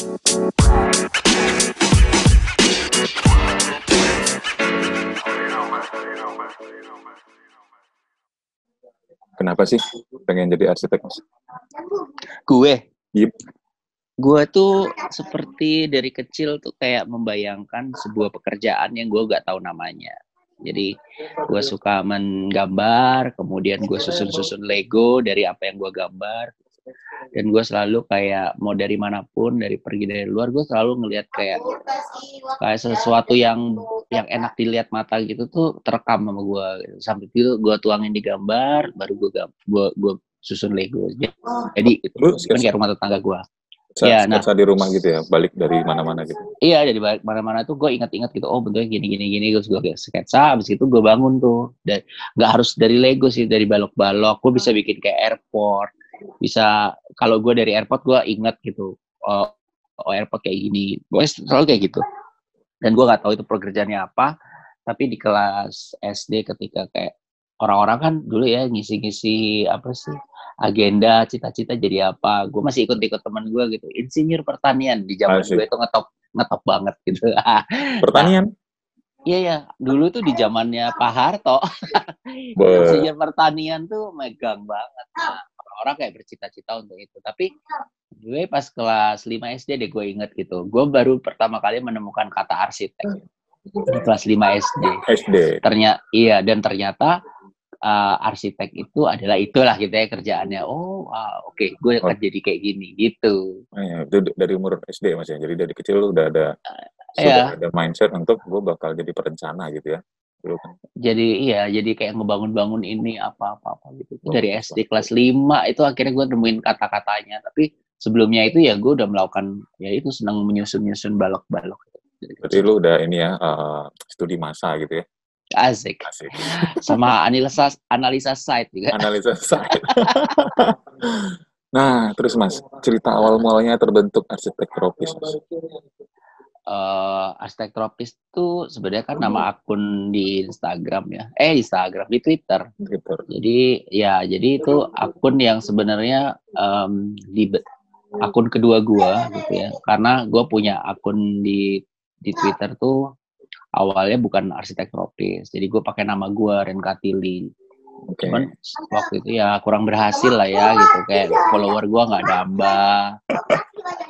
Kenapa sih pengen jadi arsitek, Mas? Gue? Yep. Gue tuh seperti dari kecil tuh kayak membayangkan sebuah pekerjaan yang gue gak tahu namanya. Jadi gue suka menggambar, kemudian gue susun-susun Lego dari apa yang gue gambar. Dan gue selalu kayak mau dari mana pun, dari pergi dari luar, gue selalu ngelihat kayak kayak sesuatu yang yang enak dilihat mata gitu tuh terekam sama gue. Gitu. Sampai itu gue tuangin di gambar, baru gue gue gue susun Lego. Jadi itu kan kayak rumah tetangga gue. Iya, nah di rumah gitu ya, balik dari mana-mana gitu. Iya, dari balik mana-mana tuh gue ingat-ingat gitu. Oh bentuknya gini gini gini. Terus gue kayak sketsa. Abis itu gue bangun tuh. Dan nggak harus dari Lego sih, dari balok-balok. Gue bisa bikin kayak airport. Bisa kalau gue dari airport gue ingat gitu. Oh, oh airport kayak gini. Gue selalu kayak gitu. Dan gue nggak tahu itu pekerjaannya apa. Tapi di kelas SD ketika kayak orang-orang kan dulu ya ngisi-ngisi apa sih agenda cita-cita jadi apa gue masih ikut-ikut teman gue gitu insinyur pertanian di zaman gue itu ngetop ngetop banget gitu pertanian Iya ya, dulu tuh di zamannya Pak Harto, insinyur pertanian tuh megang banget. Nah, orang-orang kayak bercita-cita untuk itu. Tapi gue pas kelas 5 SD deh gue inget gitu. Gue baru pertama kali menemukan kata arsitek di kelas 5 SD. SD. Ternyata iya dan ternyata uh, arsitek itu adalah itulah gitu ya kerjaannya. Oh, wow, oke, okay, gue akan oh. jadi kayak gini gitu. Oh, ya, itu dari umur SD mas ya. Jadi dari kecil lu udah ada uh, sudah ya. ada mindset untuk gue bakal jadi perencana gitu ya. Jadi iya, jadi kayak ngebangun-bangun ini apa-apa apa gitu. Oh, dari SD kelas 5 itu akhirnya gue nemuin kata-katanya. Tapi sebelumnya itu ya gue udah melakukan ya itu senang menyusun-nyusun balok-balok. Berarti lu udah ini ya uh, studi masa gitu ya? Asik. Asik. Sama analisa analisa site juga. Analisa site. nah, terus Mas, cerita awal mulanya terbentuk arsitek tropis, Mas. Uh, arsitek tropis itu sebenarnya kan nama akun di Instagram ya. Eh, Instagram, di Twitter. Twitter. Jadi ya, jadi itu akun yang sebenarnya um, di akun kedua gua gitu ya. Karena gua punya akun di di Twitter tuh awalnya bukan arsitek tropis jadi gue pakai nama gue Ren Katili okay. cuman waktu itu ya kurang berhasil lah ya gitu kayak follower gue nggak nambah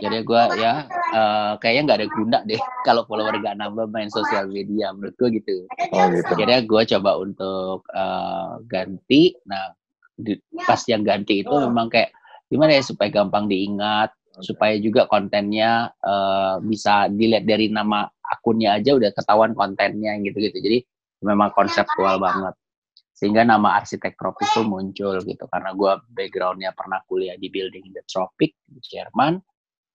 jadi gue ya uh, kayaknya nggak ada guna deh kalau follower nggak nambah main sosial media menurut gue gitu oh, gitu. jadi gue coba untuk uh, ganti nah di, pas yang ganti itu memang kayak gimana ya supaya gampang diingat supaya juga kontennya uh, bisa dilihat dari nama akunnya aja udah ketahuan kontennya gitu-gitu. Jadi memang konseptual banget. Sehingga nama arsitek tropis itu muncul gitu karena gue backgroundnya pernah kuliah di building the tropic di Jerman.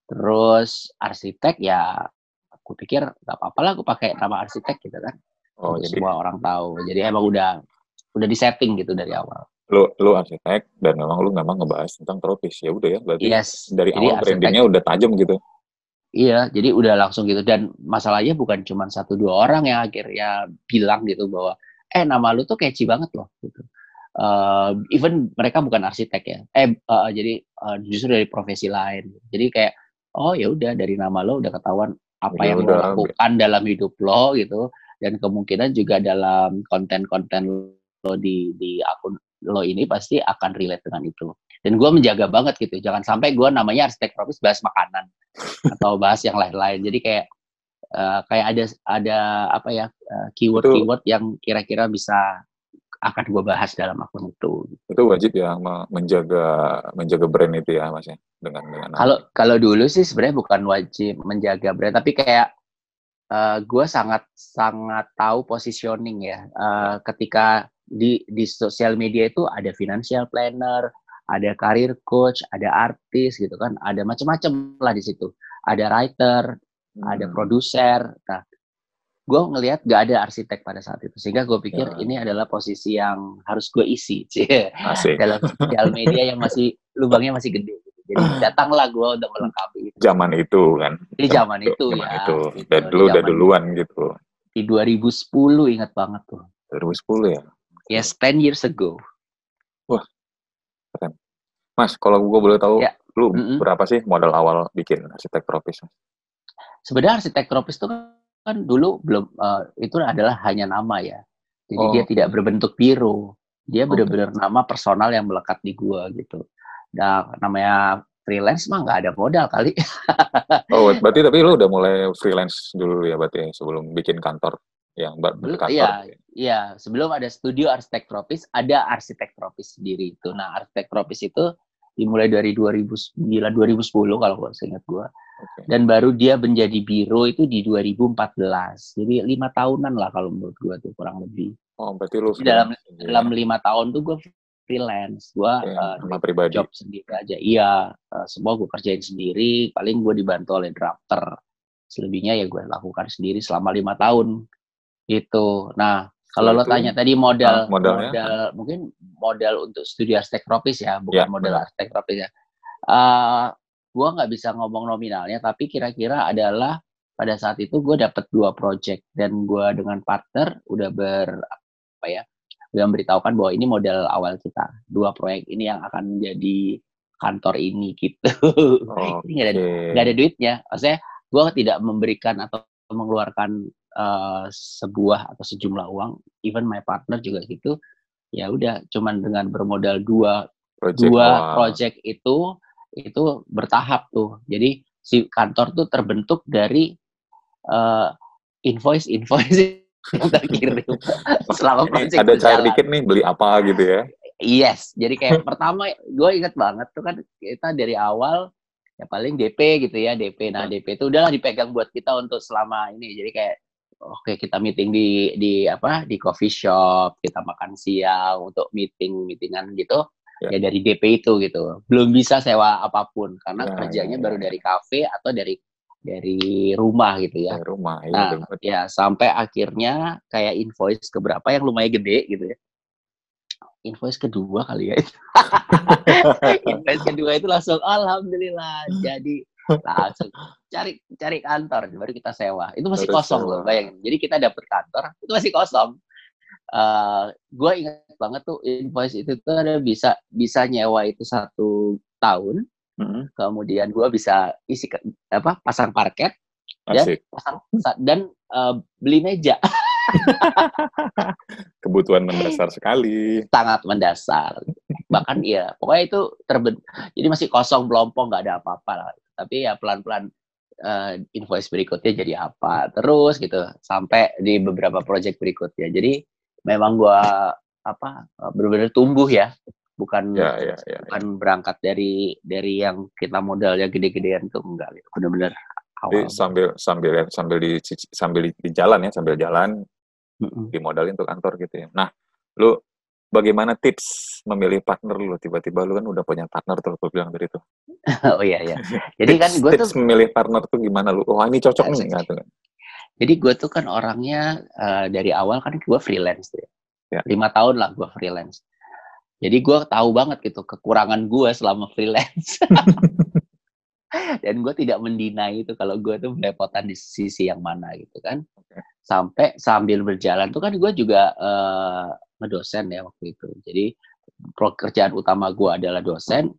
Terus arsitek ya aku pikir gak apa-apa lah aku pakai nama arsitek gitu kan. Oh, jadi semua orang tahu. Jadi emang udah udah di setting gitu dari awal lu lu arsitek dan memang lu memang ngebahas tentang tropis ya udah ya berarti yes. dari jadi awal brandingnya udah tajam gitu iya jadi udah langsung gitu dan masalahnya bukan cuma satu dua orang yang akhirnya bilang gitu bahwa eh nama lu tuh catchy banget loh gitu. Uh, even mereka bukan arsitek ya. Eh uh, jadi uh, justru dari profesi lain. Jadi kayak oh ya udah dari nama lo udah ketahuan apa ya yang udah, lo lakukan dalam hidup lo gitu. Dan kemungkinan juga dalam konten-konten lo di di akun lo ini pasti akan relate dengan itu. Dan gue menjaga banget gitu, jangan sampai gue namanya arsitek tropis bahas makanan atau bahas yang lain-lain. Jadi kayak uh, kayak ada ada apa ya uh, keyword-keyword yang kira-kira bisa akan gue bahas dalam akun itu. Itu wajib ya menjaga menjaga brand itu ya mas ya dengan dengan. Kalau kalau dulu sih sebenarnya bukan wajib menjaga brand, tapi kayak uh, gue sangat sangat tahu positioning ya uh, ketika di di sosial media itu ada financial planner, ada career coach, ada artis gitu kan, ada macam-macam lah di situ. Ada writer, hmm. ada produser. Nah, gue ngelihat gak ada arsitek pada saat itu, sehingga gue pikir ya. ini adalah posisi yang harus gue isi dalam sosial media yang masih lubangnya masih gede. Jadi datanglah gue untuk melengkapi itu. Zaman itu kan. Di zaman, itu, zaman ya. Itu. Gitu. Dan dulu udah duluan gitu. Di 2010 ingat banget tuh. 2010 ya. Yes, 10 years ago. Wah, keren. Mas, kalau gue boleh tahu, ya. lu mm -hmm. berapa sih modal awal bikin arsitek tropis? Sebenarnya arsitek tropis itu kan dulu belum uh, itu adalah hanya nama ya. Jadi oh. dia tidak berbentuk biru. Dia benar-benar okay. nama personal yang melekat di gua gitu. Nah, namanya freelance mah nggak ada modal kali. oh, berarti tapi lu udah mulai freelance dulu ya berarti sebelum bikin kantor yang berkantor. Iya, iya. Sebelum ada studio arsitek tropis, ada arsitek tropis sendiri itu. Nah, arsitek tropis itu dimulai dari 2009 2010 kalau saya ingat gua okay. dan baru dia menjadi biro itu di 2014 jadi lima tahunan lah kalau menurut gua tuh kurang lebih. Oh berarti lu dalam ya? dalam lima tahun tuh gua freelance. Gua okay, uh, pribadi. job sendiri aja. Iya uh, semua gua kerjain sendiri. Paling gua dibantu oleh drafter. Selebihnya ya gue lakukan sendiri selama lima tahun. Itu nah kalau lo tanya tadi modal, ah, modal mungkin modal untuk studi arsitek tropis ya, bukan ya, modal arsitek tropis ya. Uh, gua nggak bisa ngomong nominalnya, tapi kira-kira adalah pada saat itu gue dapat dua project dan gue dengan partner udah ber apa ya, udah memberitahukan bahwa ini modal awal kita, dua proyek ini yang akan menjadi kantor ini gitu. Oh, ini nggak ada nggak ada duitnya, maksudnya gue tidak memberikan atau mengeluarkan uh, sebuah atau sejumlah uang, even my partner juga gitu, ya udah cuman dengan bermodal dua project dua wow. project itu itu bertahap tuh. Jadi si kantor tuh terbentuk dari uh, invoice invoice yang terkirim selama project ada cair dikit nih beli apa gitu ya? Yes. Jadi kayak pertama gue inget banget tuh kan kita dari awal ya paling DP gitu ya DP nah DP itu udahlah dipegang buat kita untuk selama ini. Jadi kayak oke kita meeting di di apa di coffee shop kita makan siang untuk meeting meetingan gitu ya, ya dari DP itu gitu. Belum bisa sewa apa pun karena ya, kerjanya ya, baru ya. dari kafe atau dari dari rumah gitu ya. Dari rumah ya, nah ya sampai akhirnya kayak invoice ke berapa yang lumayan gede gitu ya. Invoice kedua kali ya. Invoice kedua itu langsung alhamdulillah. Jadi langsung cari cari kantor baru kita sewa. Itu masih kosong sewa. loh bayangin. Jadi kita dapet kantor itu masih kosong uh, eh, gue ingat banget tuh invoice itu tuh ada bisa bisa nyewa itu satu tahun. Hmm. kemudian gue bisa isi ke, apa pasang parket. Dan pasang dan uh, beli meja. Kebutuhan mendasar sekali. Sangat mendasar. Bahkan iya pokoknya itu terben jadi masih kosong belompong nggak ada apa-apa lah. Tapi ya pelan-pelan uh, invoice berikutnya jadi apa. Terus gitu sampai di beberapa project berikutnya. Jadi memang gua apa benar-benar tumbuh ya. Bukan ya, ya, ya, bukan ya. berangkat dari dari yang kita modalnya gede-gedean tuh enggak gitu. Benar-benar awal. Sambil sambil ya, sambil di sambil di, di jalan ya sambil jalan mm -hmm. dimodalin untuk kantor gitu ya. Nah lu bagaimana tips memilih partner lu? Tiba-tiba lu kan udah punya partner tuh gue bilang dari itu oh iya iya. Jadi kan gue tuh memilih partner tuh gimana lu? Oh ini cocok nih gitu kan jadi gue tuh kan orangnya uh, dari awal kan gue freelance tuh ya. ya. lima tahun lah gue freelance jadi gue tahu banget gitu kekurangan gue selama freelance dan gue tidak mendina itu kalau gue tuh belepotan di sisi yang mana gitu kan okay. sampai sambil berjalan tuh kan gue juga uh, ngedosen ya waktu itu. Jadi pekerjaan utama gue adalah dosen,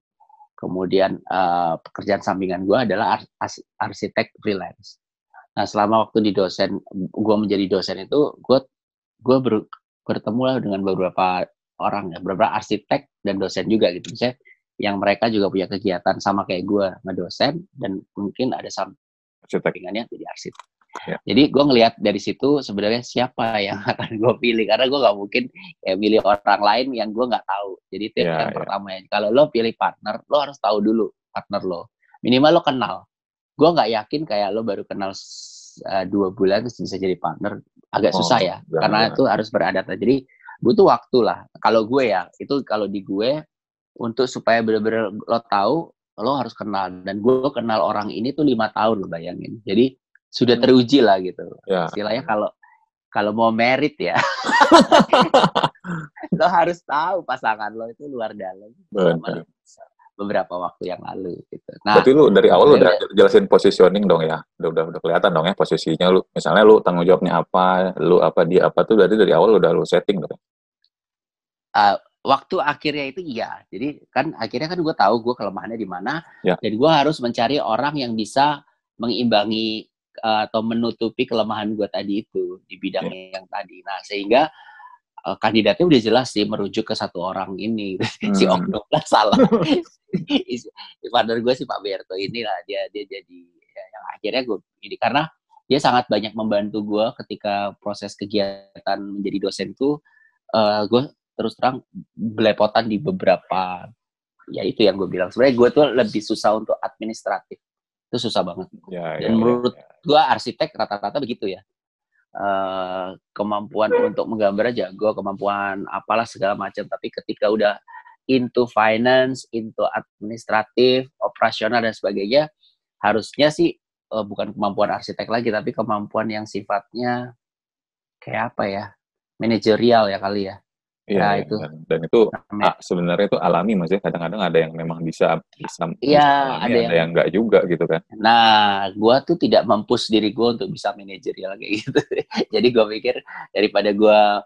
kemudian uh, pekerjaan sampingan gue adalah ars arsitek freelance. Nah selama waktu di dosen, gue menjadi dosen itu, gue gue ber, bertemu lah dengan beberapa orang ya, beberapa arsitek dan dosen juga gitu. Misalnya yang mereka juga punya kegiatan sama kayak gue ngedosen dan mungkin ada sampingannya jadi arsitek. Ya. Jadi gue ngelihat dari situ sebenarnya siapa yang akan gue pilih karena gue gak mungkin kayak milih orang lain yang gue nggak tahu. Jadi itu ya, yang ya. pertama ya. Kalau lo pilih partner, lo harus tahu dulu partner lo. Minimal lo kenal. Gue nggak yakin kayak lo baru kenal uh, dua bulan terus bisa jadi partner. Agak oh, susah ya, jangan, karena jangan. itu harus beradaptasi. Jadi butuh waktu lah. Kalau gue ya, itu kalau di gue untuk supaya benar-benar lo tahu lo harus kenal dan gue kenal orang ini tuh lima tahun lo bayangin jadi sudah hmm. teruji lah gitu. Ya. Istilahnya kalau kalau mau merit ya, lo harus tahu pasangan lo itu luar dalam. Beberapa waktu yang lalu gitu. Nah, berarti lu dari awal udah jelasin positioning dong ya, udah udah udah kelihatan dong ya posisinya lu. Misalnya lu tanggung jawabnya apa, lu apa dia apa tuh dari dari awal udah lu setting dong. Uh, waktu akhirnya itu iya. Jadi kan akhirnya kan gue tahu gue kelemahannya di mana. Ya. Dan gue harus mencari orang yang bisa mengimbangi uh, atau menutupi kelemahan gue tadi itu di bidang ya. yang tadi. Nah sehingga uh, kandidatnya udah jelas sih merujuk ke satu orang ini hmm. si Oknum lah salah. Partner gue si Pak Berto ini lah dia dia jadi ya, yang akhirnya gue ini karena dia sangat banyak membantu gue ketika proses kegiatan menjadi dosen tuh uh, gue terus terang belepotan di beberapa ya itu yang gue bilang sebenarnya gue tuh lebih susah untuk administratif itu susah banget ya, dan ya, menurut ya, ya. gue arsitek rata-rata begitu ya uh, kemampuan untuk menggambar aja. Gue kemampuan apalah segala macam. Tapi ketika udah into finance into administratif operasional dan sebagainya harusnya sih uh, bukan kemampuan arsitek lagi tapi kemampuan yang sifatnya kayak apa ya? Manajerial ya kali ya Iya, Nah, iya. itu. dan, dan itu ah, sebenarnya itu alami mas ya. Kadang-kadang ada yang memang bisa bisa, Iya, ada ada yang- yang enggak juga gitu kan. Nah, gua tuh tidak mempush diri gua untuk bisa manajerial kayak gitu. Jadi gua pikir daripada gua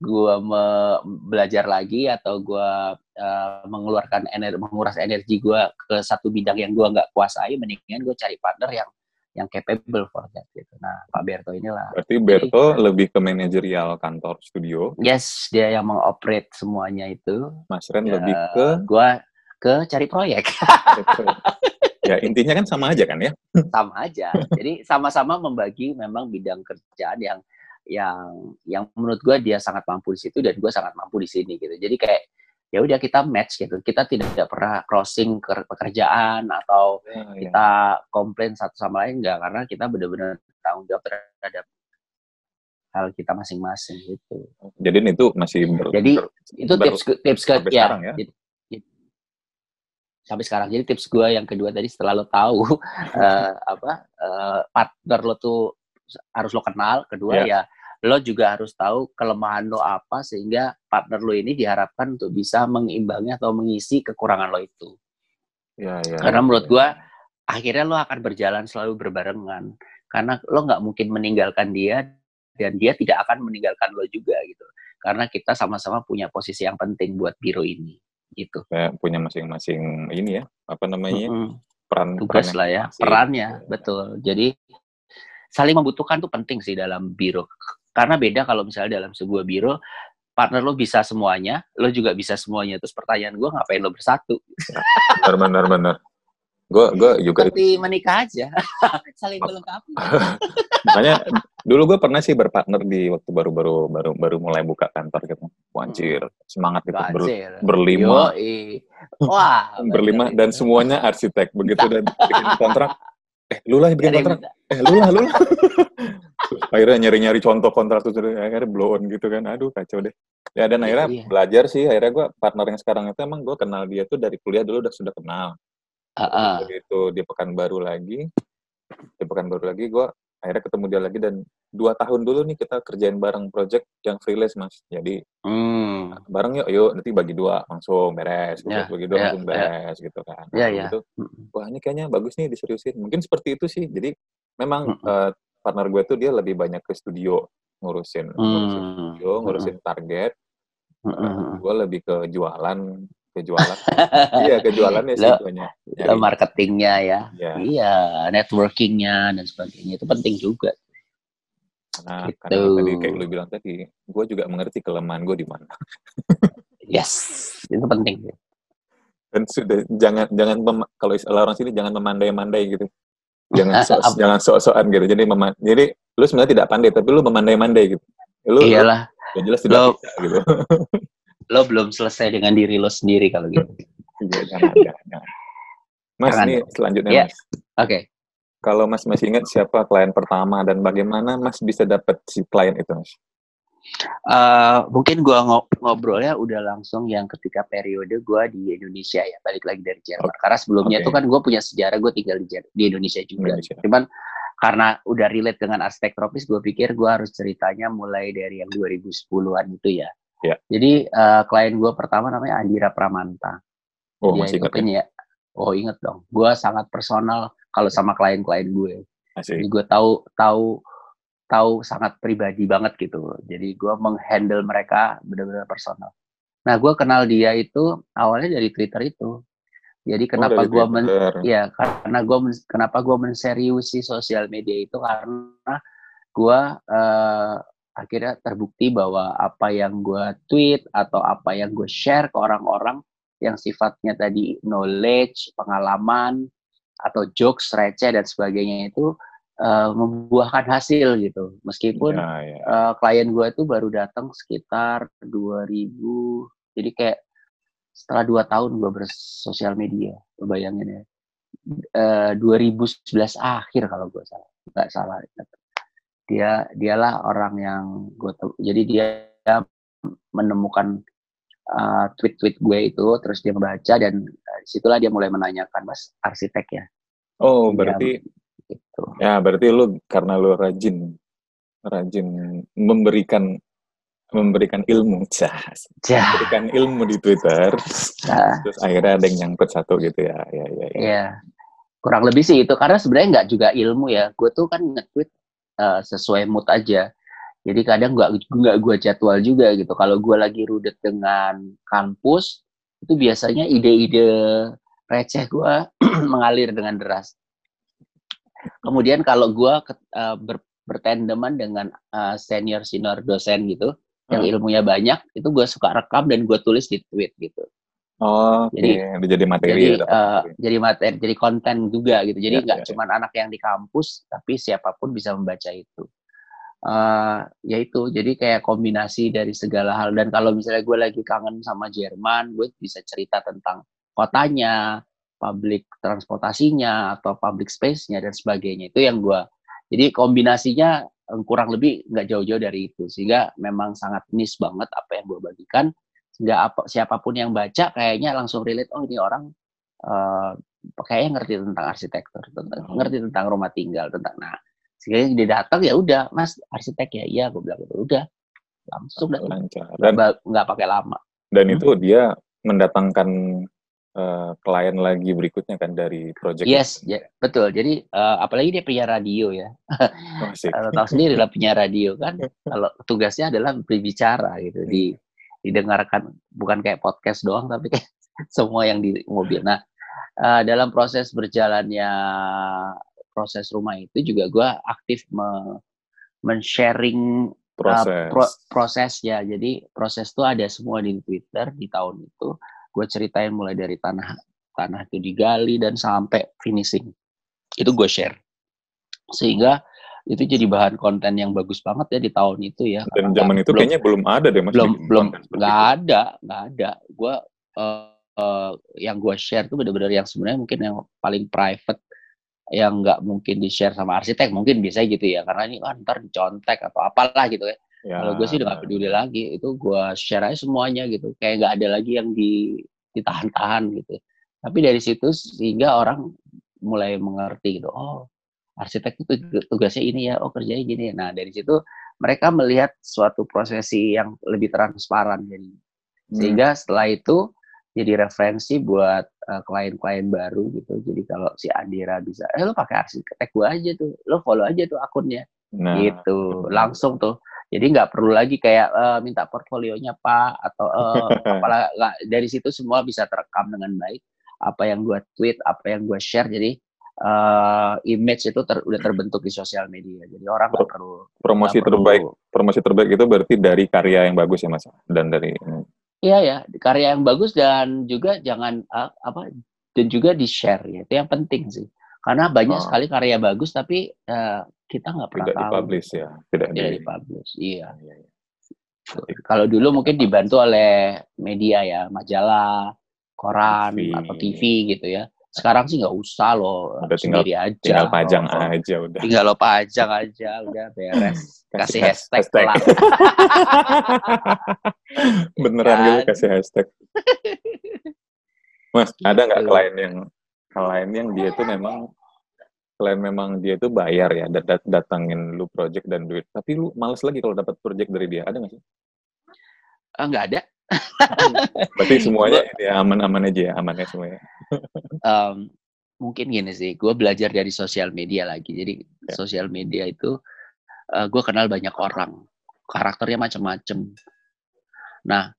gua me- belajar lagi atau gua eh, mengeluarkan energi menguras energi gua ke satu bidang yang gua nggak kuasai, mendingan gua cari partner yang yang capable for that gitu. Nah, Pak Berto inilah. Berarti Berto lebih ke manajerial kantor studio, Yes, dia yang mengoperate semuanya itu. Mas Ren Ya, lebih ke Gua ke cari proyek. ya intinya kan sama aja kan ya. sama aja. Jadi sama-sama membagi memang bidang kerjaan yang yang yang menurut gue dia sangat mampu di situ dan gue sangat mampu di sini gitu. Jadi kayak ya udah kita match gitu. Kita tidak pernah crossing ke pekerjaan atau Ya, ya. kita komplain satu sama lain enggak karena kita benar-benar tanggung jawab terhadap hal kita masing-masing gitu. Jadi itu masih ber, Jadi ber- Itu ber- tips tips ke sampai ya, sekarang ya? jadi- sampai sekarang. Jadi tips gue yang kedua tadi setelah lo tahu eh, apa eh, partner lo tuh harus lo kenal. Kedua Ya. ya lo juga harus tahu kelemahan lo apa sehingga partner lo ini diharapkan untuk bisa mengimbangi atau mengisi kekurangan lo itu. ya, ya, Karena ya, menurut ya. gua akhirnya lo akan berjalan selalu berbarengan karena lo nggak mungkin meninggalkan dia dan dia tidak akan meninggalkan lo juga gitu. Karena kita sama-sama punya posisi yang penting buat biro ini gitu. Kayak punya masing-masing ini ya, apa namanya? Mm-mm. peran tugas peran lah ya, masing-masing. perannya Gitu. betul. Jadi saling membutuhkan tuh penting sih dalam biro. Karena beda kalau misalnya dalam sebuah biro partner lo bisa semuanya, lo juga bisa semuanya. Terus pertanyaan gue ngapain lo bersatu? Benar benar benar. Gue gue juga Seperti menikah aja, saling melengkapi. makanya dulu gue pernah sih berpartner di waktu baru-baru baru baru mulai buka kantor gitu. Wanjir, semangat gitu ber, berlima. Yoi. Wah, berlima dan semuanya arsitek begitu dan bikin kontrak eh lu lah yang bikin kontrak. minta. eh lu lah lu lah. Akhirnya nyari-nyari contoh kontrak tuh akhirnya blow on gitu kan. Aduh kacau deh. Ya dan akhirnya Iya. belajar sih. Akhirnya gue partner yang sekarang itu emang gue kenal dia tuh dari kuliah dulu udah sudah kenal. Ah, ah. begitu di Pekanbaru lagi. Di Pekanbaru lagi gue akhirnya ketemu dia lagi dan dua tahun dulu nih kita kerjain bareng project yang freelance mas jadi Hmm. bareng yuk yuk nanti bagi dua langsung beres gitu. Ya, bagi dua ya, langsung ya. beres gitu kan Nah, ya. gitu, wah ini kayaknya bagus nih diseriusin mungkin seperti itu sih jadi memang Mm-mm. eh, partner gue tuh dia lebih banyak ke studio ngurusin ngurusin Hmm. studio ngurusin target Mm-mm. gue lebih ke jualan ke jualan iya ke jualannya sih banyak marketingnya ya. ya Iya, networkingnya dan sebagainya itu penting juga. Karena Gitu. karena tadi kayak lu bilang tadi gue juga mengerti kelemahan gue di mana Yes, itu penting. dan sudah jangan jangan kalau istilah orang sini jangan memandai-mandai gitu jangan Apa? jangan sok-sokan gitu jadi mema- jadi lu sebenarnya tidak pandai tapi lu memandai-mandai gitu lu Iyalah, lu, jelas tidak Lo- bisa gitu lo belum selesai dengan diri lo sendiri kalau gitu. Iya, jangan, jangan, jangan. Mas, Jangan ini selanjutnya. Mas. Oke. Kalau Mas masih ingat siapa klien pertama dan bagaimana Mas bisa dapat si klien itu, Mas? Eh, mungkin gua ngo- ngobrolnya udah langsung yang ketika periode gua di Indonesia ya, balik lagi dari Jerman. Karena sebelumnya Oke. tuh kan gua punya sejarah gua tinggal di, Jer- di Indonesia juga. Indonesia. Cuman karena udah relate dengan aspek tropis, gue pikir gua harus ceritanya mulai dari yang 2010-an itu ya. Ya. Jadi eh, klien gua pertama namanya Andira Pramanta. Oh, Dia masih itu ingat ya? penyi- Oh inget dong. Gua sangat personal kalau sama klien-klien gue. Jadi gue tahu tahu tahu sangat pribadi banget gitu. Jadi gue menghandle mereka benar-benar personal. Nah, gue kenal dia itu awalnya dari Twitter itu. Jadi oh, kenapa oh, gue men ya karena gue kenapa gue menseriusi sosial media itu karena gue uh, akhirnya terbukti bahwa apa yang gue tweet atau apa yang gue share ke orang-orang yang sifatnya tadi knowledge, pengalaman atau jokes receh dan sebagainya itu uh, membuahkan hasil gitu. Meskipun ya, ya. Uh, klien gue itu baru datang sekitar 2000 jadi kayak setelah dua tahun gue bersosial media, bayangin ya. Uh, 2011 akhir kalau gue salah, nggak salah. Dia dialah orang yang gue jadi dia menemukan uh, tweet-tweet gue itu, terus dia membaca dan uh, di situlah dia mulai menanyakan, mas arsitek ya. Oh, berarti gitu. ya berarti lu karena lu rajin rajin memberikan memberikan ilmu jas memberikan ilmu di Twitter nah. terus akhirnya ada yang nyangkut satu gitu ya ya ya, ya. ya. kurang lebih sih itu karena sebenarnya nggak juga ilmu ya gue tuh kan nge-tweet uh, sesuai mood aja jadi kadang nggak nggak gue jadwal juga gitu kalau gue lagi rudet dengan kampus itu biasanya ide-ide receh gue mengalir dengan deras kemudian kalau gue uh, ber, bertandeman dengan uh, senior senior dosen gitu yang hmm. ilmunya banyak itu gue suka rekam dan gue tulis di tweet gitu Oh, jadi okay. jadi materi. Jadi, uh, jadi materi, jadi konten juga gitu. Jadi iya, nggak yeah, yeah, cuma anak yang di kampus, tapi siapa pun bisa membaca itu. Uh, ya itu, jadi kayak kombinasi dari segala hal. Dan kalau misalnya gue lagi kangen sama Jerman, gue bisa cerita tentang kotanya, public transportasinya, atau public space-nya dan sebagainya. Itu yang gue. Jadi kombinasinya kurang lebih nggak jauh-jauh dari itu sehingga memang sangat niche banget apa yang gue bagikan sehingga apa siapa pun yang baca kayaknya langsung relate oh ini orang uh, kayaknya ngerti tentang arsitektur tentang ngerti tentang rumah tinggal tentang nah sehingga dia datang ya udah mas arsitek ya? Iya gue bilang itu udah. Langsung dan nggak pakai lama. Dan hmm. itu dia mendatangkan uh, klien lagi berikutnya kan dari project yes ya, betul. Jadi uh, apalagi dia punya radio ya. Oh, kalau tahu sendiri lah punya radio kan. Kalau tugasnya adalah berbicara gitu di didengarkan bukan kayak podcast doang tapi kayak semua yang di mobil. Nah uh, dalam proses berjalannya proses rumah itu juga gue aktif me men-sharing proses. Uh, pro prosesnya jadi proses itu ada semua di Twitter di tahun itu. Gue ceritain mulai dari tanah tanah itu digali dan sampai finishing. Itu gue share. Sehingga itu jadi bahan konten yang bagus banget ya di tahun itu ya. Dan zaman itu belum, kayaknya belum ada deh mas belum belum nggak ada nggak ada. Gue uh, uh, yang gue share tuh benar-benar yang sebenarnya mungkin yang paling private yang nggak mungkin di share sama arsitek mungkin bisa gitu ya karena ini kan ntar dicontek atau apalah gitu ya Ya. Kalau gue sih udah gak peduli lagi, itu gue share aja semuanya gitu. Kayak gak ada lagi yang di, ditahan-tahan gitu. Tapi dari situ sehingga orang mulai mengerti gitu. Oh, arsitek itu tugasnya ini ya. Oh, kerjanya gini. Nah, dari situ mereka melihat suatu prosesi yang lebih transparan jadi. Hmm. Sehingga setelah itu jadi referensi buat klien-klien baru gitu. Jadi kalau si Andira bisa, eh lo pakai arsitek gue aja tuh, lo follow aja tuh akunnya. Nah, gitu, langsung tuh jadi nggak perlu lagi kayak uh, minta portfolionya Pak atau uh, apalah dari situ semua bisa terekam dengan baik apa yang gue tweet, apa yang gue share. Jadi uh, image itu ter, udah terbentuk di sosial media. Jadi orang nggak perlu promosi gak terbaik. Perlu, promosi terbaik itu berarti dari karya yang bagus ya Mas dan dari Iya ya, karya yang bagus dan juga jangan uh, apa dan juga di share ya. Itu yang penting sih. Karena banyak oh. sekali karya bagus tapi uh, kita nggak pernah tidak tahu. Dipublish ya, tidak, tidak di... dipublish. Iya. iya, iya. Kalau dulu mungkin dibantu oleh media ya, majalah, koran TV. atau TV gitu ya. Sekarang sih nggak usah loh, udah tinggal, aja. Tinggal pajang oh, aja udah. Tinggal lo pajang aja, udah beres. kasih hashtag, hashtag. Beneran kan? gitu kasih hashtag. Mas, ada nggak gitu. klien yang klien yang dia tuh memang selain memang dia itu bayar ya dat dat datangin lu project dan duit tapi lu males lagi kalau dapat project dari dia ada nggak sih uh, nggak ada berarti semuanya ya aman-aman aja ya amannya semuanya um, mungkin gini sih gue belajar dari sosial media lagi jadi ya. sosial media itu uh, gue kenal banyak orang karakternya macam-macam nah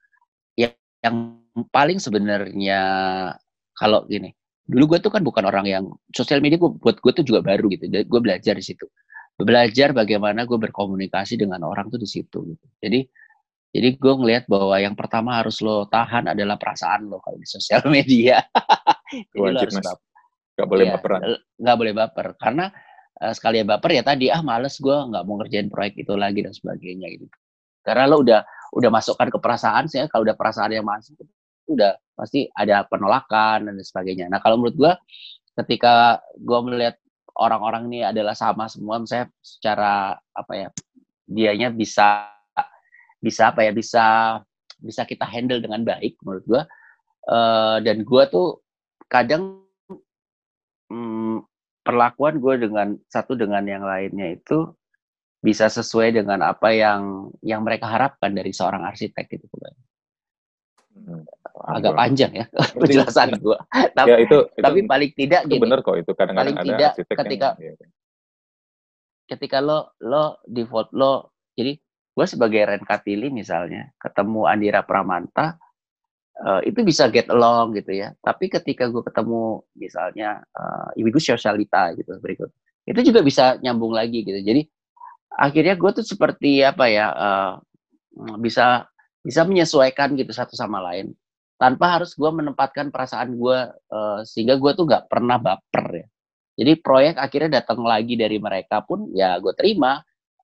yang paling sebenarnya kalau gini dulu gue tuh kan bukan orang yang sosial media gue buat gue tuh juga baru gitu gue belajar di situ belajar bagaimana gue berkomunikasi dengan orang tuh di situ gitu. jadi jadi gue ngelihat bahwa yang pertama harus lo tahan adalah perasaan lo kalau di sosial media jadi Wajib, lo harus mas. Gak boleh ya, baperan. Gak boleh baper karena uh, sekali baper ya tadi ah males gue nggak mau ngerjain proyek itu lagi dan sebagainya gitu. Karena lo udah udah masukkan ke perasaan sih, kalau udah perasaan yang masuk udah pasti ada penolakan dan sebagainya. Nah kalau menurut gue ketika gue melihat orang-orang ini adalah sama semua, saya secara apa ya dianya bisa bisa apa ya bisa bisa kita handle dengan baik menurut gue uh, dan gue tuh kadang hmm, perlakuan gue dengan satu dengan yang lainnya itu bisa sesuai dengan apa yang yang mereka harapkan dari seorang arsitek gitu. Hmm, agak panjang ya penjelasan gue. tapi, ya, itu, itu, tapi paling tidak itu gini. benar kok itu kadang-kadang paling ada tidak ketika yang, ya. ketika lo lo default lo jadi gue sebagai Ren Katili misalnya ketemu Andira Pramanta uh, itu bisa get along gitu ya. Tapi ketika gue ketemu misalnya uh, ibu sosialita gitu berikut, itu juga bisa nyambung lagi gitu. Jadi akhirnya gue tuh seperti apa ya uh, bisa bisa menyesuaikan gitu satu sama lain tanpa harus gue menempatkan perasaan gue uh, sehingga gue tuh gak pernah baper ya. Jadi proyek akhirnya datang lagi dari mereka pun ya gue terima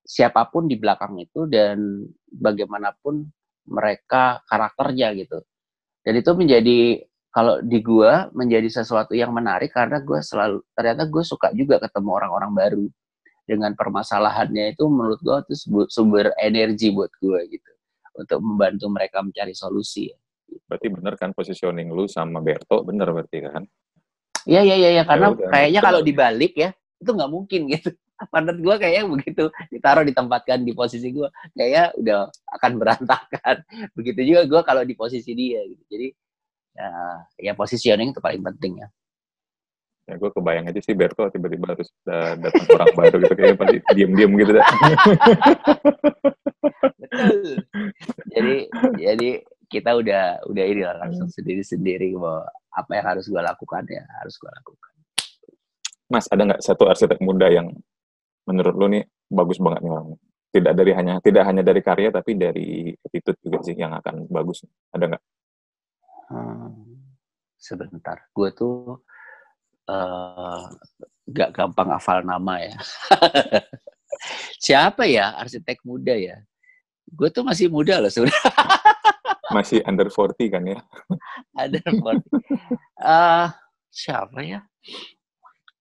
siapa pun di belakang itu dan bagaimanapun mereka karakternya gitu. Dan itu menjadi kalau di gua menjadi sesuatu yang menarik karena gua selalu ternyata gue suka juga ketemu orang-orang baru dengan permasalahannya itu menurut gua itu sumber energi buat gua gitu untuk membantu mereka mencari solusi. Berarti bener kan positioning lu sama Berto bener berarti kan? Iya iya iya ya, karena ya, kayaknya kalau dibalik ya itu nggak mungkin gitu. Menurut gue kayaknya begitu ditaruh ditempatkan di posisi gue kayaknya udah akan berantakan. Begitu juga gue kalau di posisi dia gitu. Jadi ya, ya positioning itu paling penting ya. Ya gue kebayang aja sih Berto tiba-tiba harus uh, datang orang baru gitu kayaknya pasti diem-diem gitu dah. Betul. Jadi jadi kita udah udah ini lah langsung sendiri-sendiri bahwa apa yang harus gue lakukan ya harus gue lakukan. Mas ada nggak satu arsitek muda yang menurut lo nih bagus banget nih orangnya. Tidak dari hanya tidak hanya dari karya tapi dari attitude juga sih yang akan bagus. Ada nggak? Hmm, sebentar. Gue tuh uh, gak gampang hafal nama ya. Siapa ya? Arsitek muda ya? Gue tuh masih muda loh sebenarnya masih under 40 kan ya? Under 40 uh, eh, siapa ya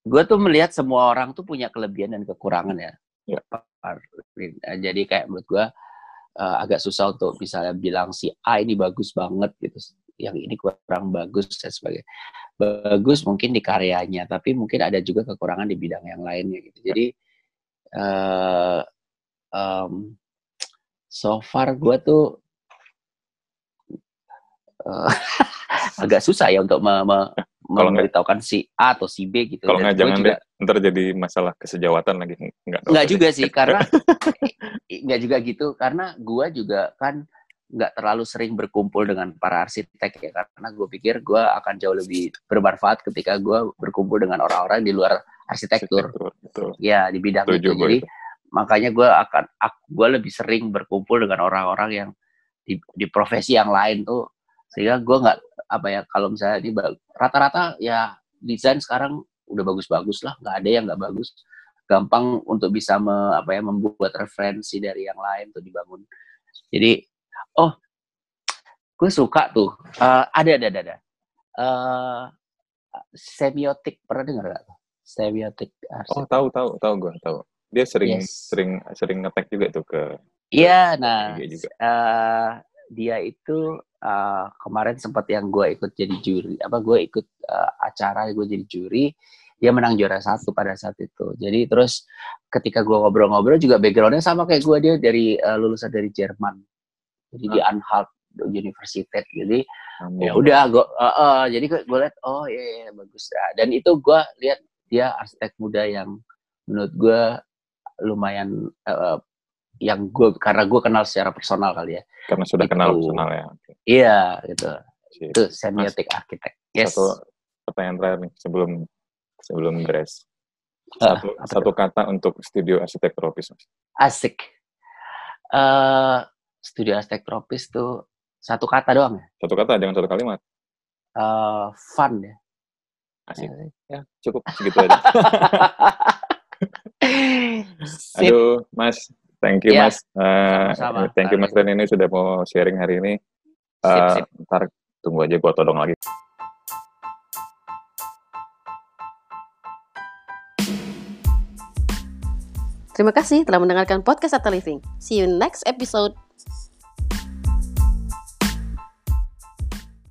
gue tuh melihat semua orang tuh punya kelebihan dan kekurangan ya. ya. Jadi kayak menurut gue uh, agak susah untuk misalnya bilang si A ini bagus banget gitu, yang ini kurang bagus dan sebagainya. Bagus mungkin di karyanya, tapi mungkin ada juga kekurangan di bidang yang lainnya gitu. Jadi uh, um, so far gue tuh uh, agak susah ya untuk me, me, memberitahukan si A atau si B gitu. Kalau nggak jangan juga, deh, ntar jadi masalah kesejawatan lagi. Nggak, nggak juga sih, karena nggak juga gitu, karena gue juga kan nggak terlalu sering berkumpul dengan para arsitek ya, karena gue pikir gue akan jauh lebih bermanfaat ketika gue berkumpul dengan orang-orang di luar arsitektur. arsitektur betul. Ya di bidang Tujuh itu. Jadi itu. makanya gue akan, gue lebih sering berkumpul dengan orang-orang yang di, di profesi yang lain tuh, sehingga gue nggak apa ya kalau misalnya ini rata-rata ya desain sekarang udah bagus-bagus lah. Nggak ada yang nggak bagus. Gampang untuk bisa me, apa ya membuat referensi dari yang lain tuh dibangun. Jadi oh gue suka tuh. Uh, ada ada ada, ada. Uh, semiotik pernah dengar gak semiotik oh tahu tahu tahu gue tahu. Dia sering yes. sering sering ngetek juga tuh ke iya nah juga. Uh, dia itu uh, kemarin sempat yang gue ikut jadi juri apa gue ikut uh, acara gue jadi juri dia menang juara satu pada saat itu. Jadi terus ketika gue ngobrol-ngobrol juga backgroundnya sama kayak gue dia dari uh, lulusan dari Jerman. Jadi hmm. di Anhalt University jadi ya udah gue uh, uh, jadi gue lihat oh iya, iya, iya bagus. Ya. dan itu gue lihat dia arsitek muda yang menurut gue lumayan uh, yang gue karena gue kenal secara personal kali ya. Karena sudah itu, kenal personal ya Iya, gitu. Sip. Itu semiotik arsitek. Yes. Satu pertanyaan terakhir nih sebelum sebelum beres. Satu, uh, satu kata untuk studio arsitek tropis, Mas. Asik. Uh, studio arsitek tropis tuh satu kata doang ya? Satu kata, jangan satu kalimat. Uh, fun ya. Asik. Ya, cukup segitu aja. Aduh, Mas. Thank you, ya, Mas. Uh, sama -sama. Thank you, Mas Ren ini sudah mau sharing hari ini. Uh, sip, sip. Ntar tunggu aja gua todong lagi. Terima kasih telah mendengarkan podcast Ata Living. See you next episode.